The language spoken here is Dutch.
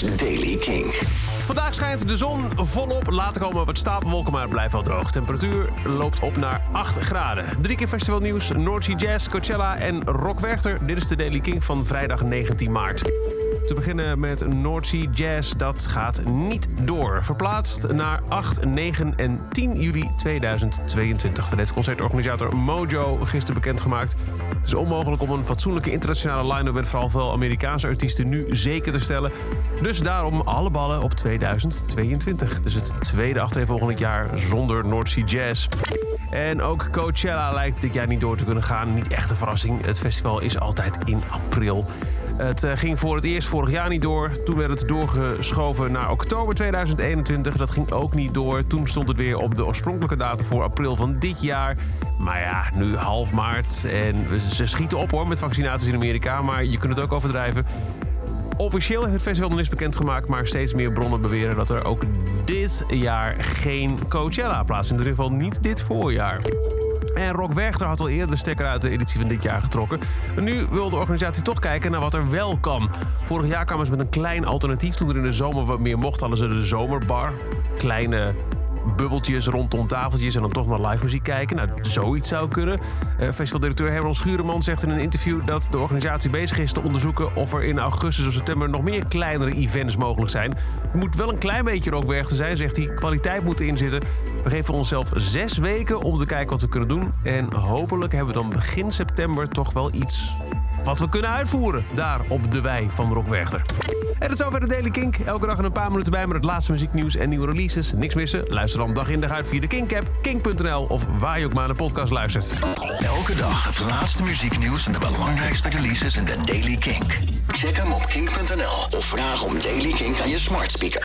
Daily King. Vandaag schijnt de zon volop. Later komen wat stapelwolken, maar blijft wel droog. Temperatuur loopt op naar 8 graden. Drie keer festivalnieuws, Noordzee Jazz, Coachella en Rock Werchter. Dit is de Daily King van vrijdag 19 maart. Te beginnen met Noordzee Jazz. Dat gaat niet door. Verplaatst naar 8, 9 en 10 juli 2022. Dat heeft concertorganisator Mojo gisteren bekendgemaakt. Het is onmogelijk om een fatsoenlijke internationale line-up... met vooral veel Amerikaanse artiesten nu zeker te stellen. Dus daarom alle ballen op 2022. Dus het tweede achtereenvolgend jaar zonder Noordzee Jazz. En ook Coachella lijkt dit jaar niet door te kunnen gaan. Niet echt een verrassing. Het festival is altijd in april. Het eh, ging voor het eerst vorig jaar niet door. Toen werd het doorgeschoven naar oktober 2021. Dat ging ook niet door. Toen stond het weer op de oorspronkelijke datum voor april van dit jaar. Maar ja, nu half maart. En ze schieten op hoor met vaccinaties in Amerika. Maar je kunt het ook overdrijven. Officieel heeft het festival nog niets bekendgemaakt, maar steeds meer bronnen beweren dat er ook dit jaar geen Coachella plaatsvindt. In ieder geval niet dit voorjaar. En Rock Werchter had al eerder de stekker uit de editie van dit jaar getrokken. Maar nu wil de organisatie toch kijken naar wat er wel kan. Vorig jaar kwamen ze met een klein alternatief. Toen er in de zomer wat meer mocht, hadden ze de zomerbar. Kleine bubbeltjes rondom tafeltjes en dan toch naar live muziek kijken. Nou, zoiets zou kunnen. Uh, festivaldirecteur Herman Schureman zegt in een interview dat de organisatie bezig is te onderzoeken of er in augustus of september nog meer kleinere events mogelijk zijn. Er moet wel een klein beetje rookwerk te zijn, zegt hij. Kwaliteit moet erin zitten. We geven onszelf zes weken om te kijken wat we kunnen doen. En hopelijk hebben we dan begin september toch wel iets wat we kunnen uitvoeren daar op de wei van Rockwerchter. En dat is over de Daily Kink. Elke dag een paar minuten bij met het laatste muzieknieuws en nieuwe releases. Niks missen? Luister dan dag in dag uit via de Kink-app, kink.nl of waar je ook maar naar de podcast luistert. Elke dag het laatste muzieknieuws en de belangrijkste releases in de Daily Kink. Check hem op kink.nl of vraag om Daily Kink aan je smart speaker.